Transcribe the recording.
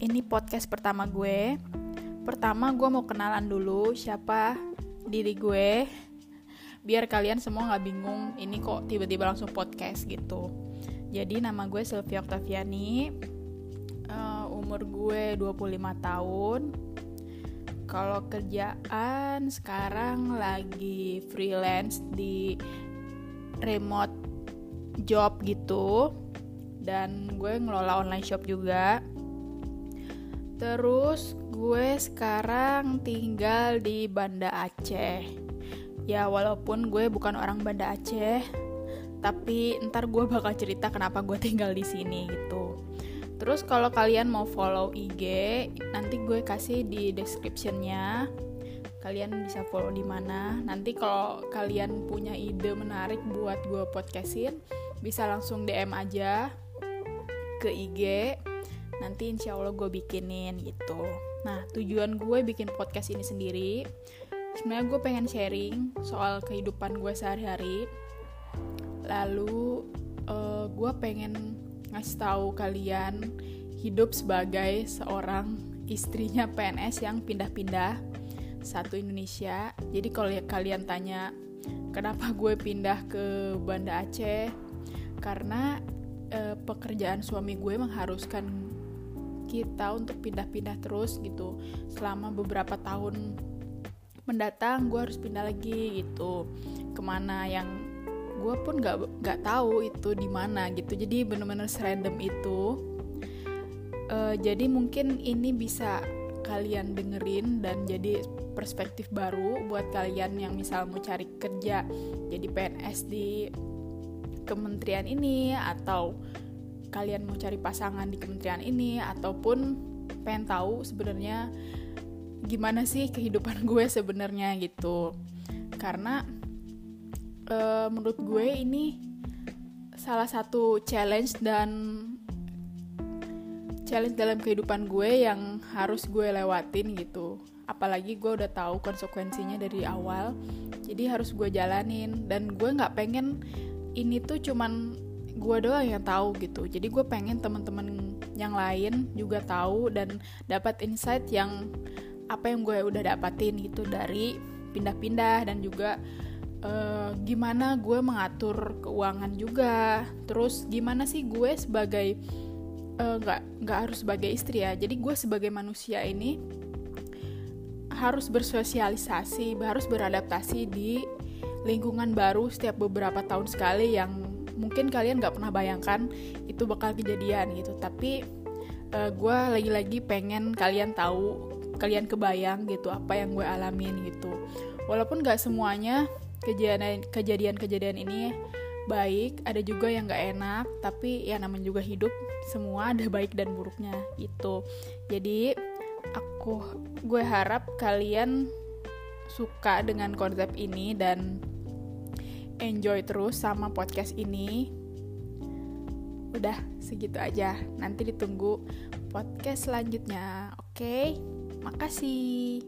Ini podcast pertama gue. Pertama gue mau kenalan dulu siapa diri gue, biar kalian semua nggak bingung. Ini kok tiba-tiba langsung podcast gitu. Jadi nama gue Sylvia Octaviani, uh, umur gue 25 tahun. Kalau kerjaan sekarang lagi freelance di remote job gitu dan gue ngelola online shop juga Terus gue sekarang tinggal di Banda Aceh. Ya walaupun gue bukan orang Banda Aceh, tapi ntar gue bakal cerita kenapa gue tinggal di sini gitu. Terus kalau kalian mau follow IG, nanti gue kasih di descriptionnya. Kalian bisa follow di mana. Nanti kalau kalian punya ide menarik buat gue podcastin, bisa langsung DM aja ke IG nanti insya Allah gue bikinin gitu. Nah tujuan gue bikin podcast ini sendiri sebenarnya gue pengen sharing soal kehidupan gue sehari-hari. Lalu uh, gue pengen ngasih tahu kalian hidup sebagai seorang istrinya PNS yang pindah-pindah satu Indonesia. Jadi kalau kalian tanya kenapa gue pindah ke Banda Aceh? Karena uh, pekerjaan suami gue mengharuskan kita untuk pindah-pindah terus gitu. Selama beberapa tahun mendatang gue harus pindah lagi gitu. Ke mana yang gue pun gak nggak tahu itu di mana gitu. Jadi bener-bener serandom itu. Uh, jadi mungkin ini bisa kalian dengerin dan jadi perspektif baru buat kalian yang misal mau cari kerja jadi PNS di kementerian ini atau kalian mau cari pasangan di kementerian ini ataupun pengen tahu sebenarnya gimana sih kehidupan gue sebenarnya gitu. Karena e, menurut gue ini salah satu challenge dan challenge dalam kehidupan gue yang harus gue lewatin gitu. Apalagi gue udah tahu konsekuensinya dari awal jadi harus gue jalanin. Dan gue nggak pengen ini tuh cuman gue doang yang tahu gitu. Jadi gue pengen teman-teman yang lain juga tahu dan dapat insight yang apa yang gue udah dapatin gitu dari pindah-pindah dan juga uh, gimana gue mengatur keuangan juga. Terus gimana sih gue sebagai eh, nggak uh, nggak harus sebagai istri ya. Jadi gue sebagai manusia ini harus bersosialisasi harus beradaptasi di lingkungan baru setiap beberapa tahun sekali yang mungkin kalian nggak pernah bayangkan itu bakal kejadian gitu. Tapi uh, eh, gue lagi-lagi pengen kalian tahu kalian kebayang gitu apa yang gue alamin gitu. Walaupun gak semuanya kejadian kejadian kejadian ini baik ada juga yang gak enak tapi ya namanya juga hidup semua ada baik dan buruknya itu jadi aku gue harap kalian suka dengan konsep ini dan enjoy terus sama podcast ini. Udah segitu aja. Nanti ditunggu podcast selanjutnya. Oke, okay? makasih.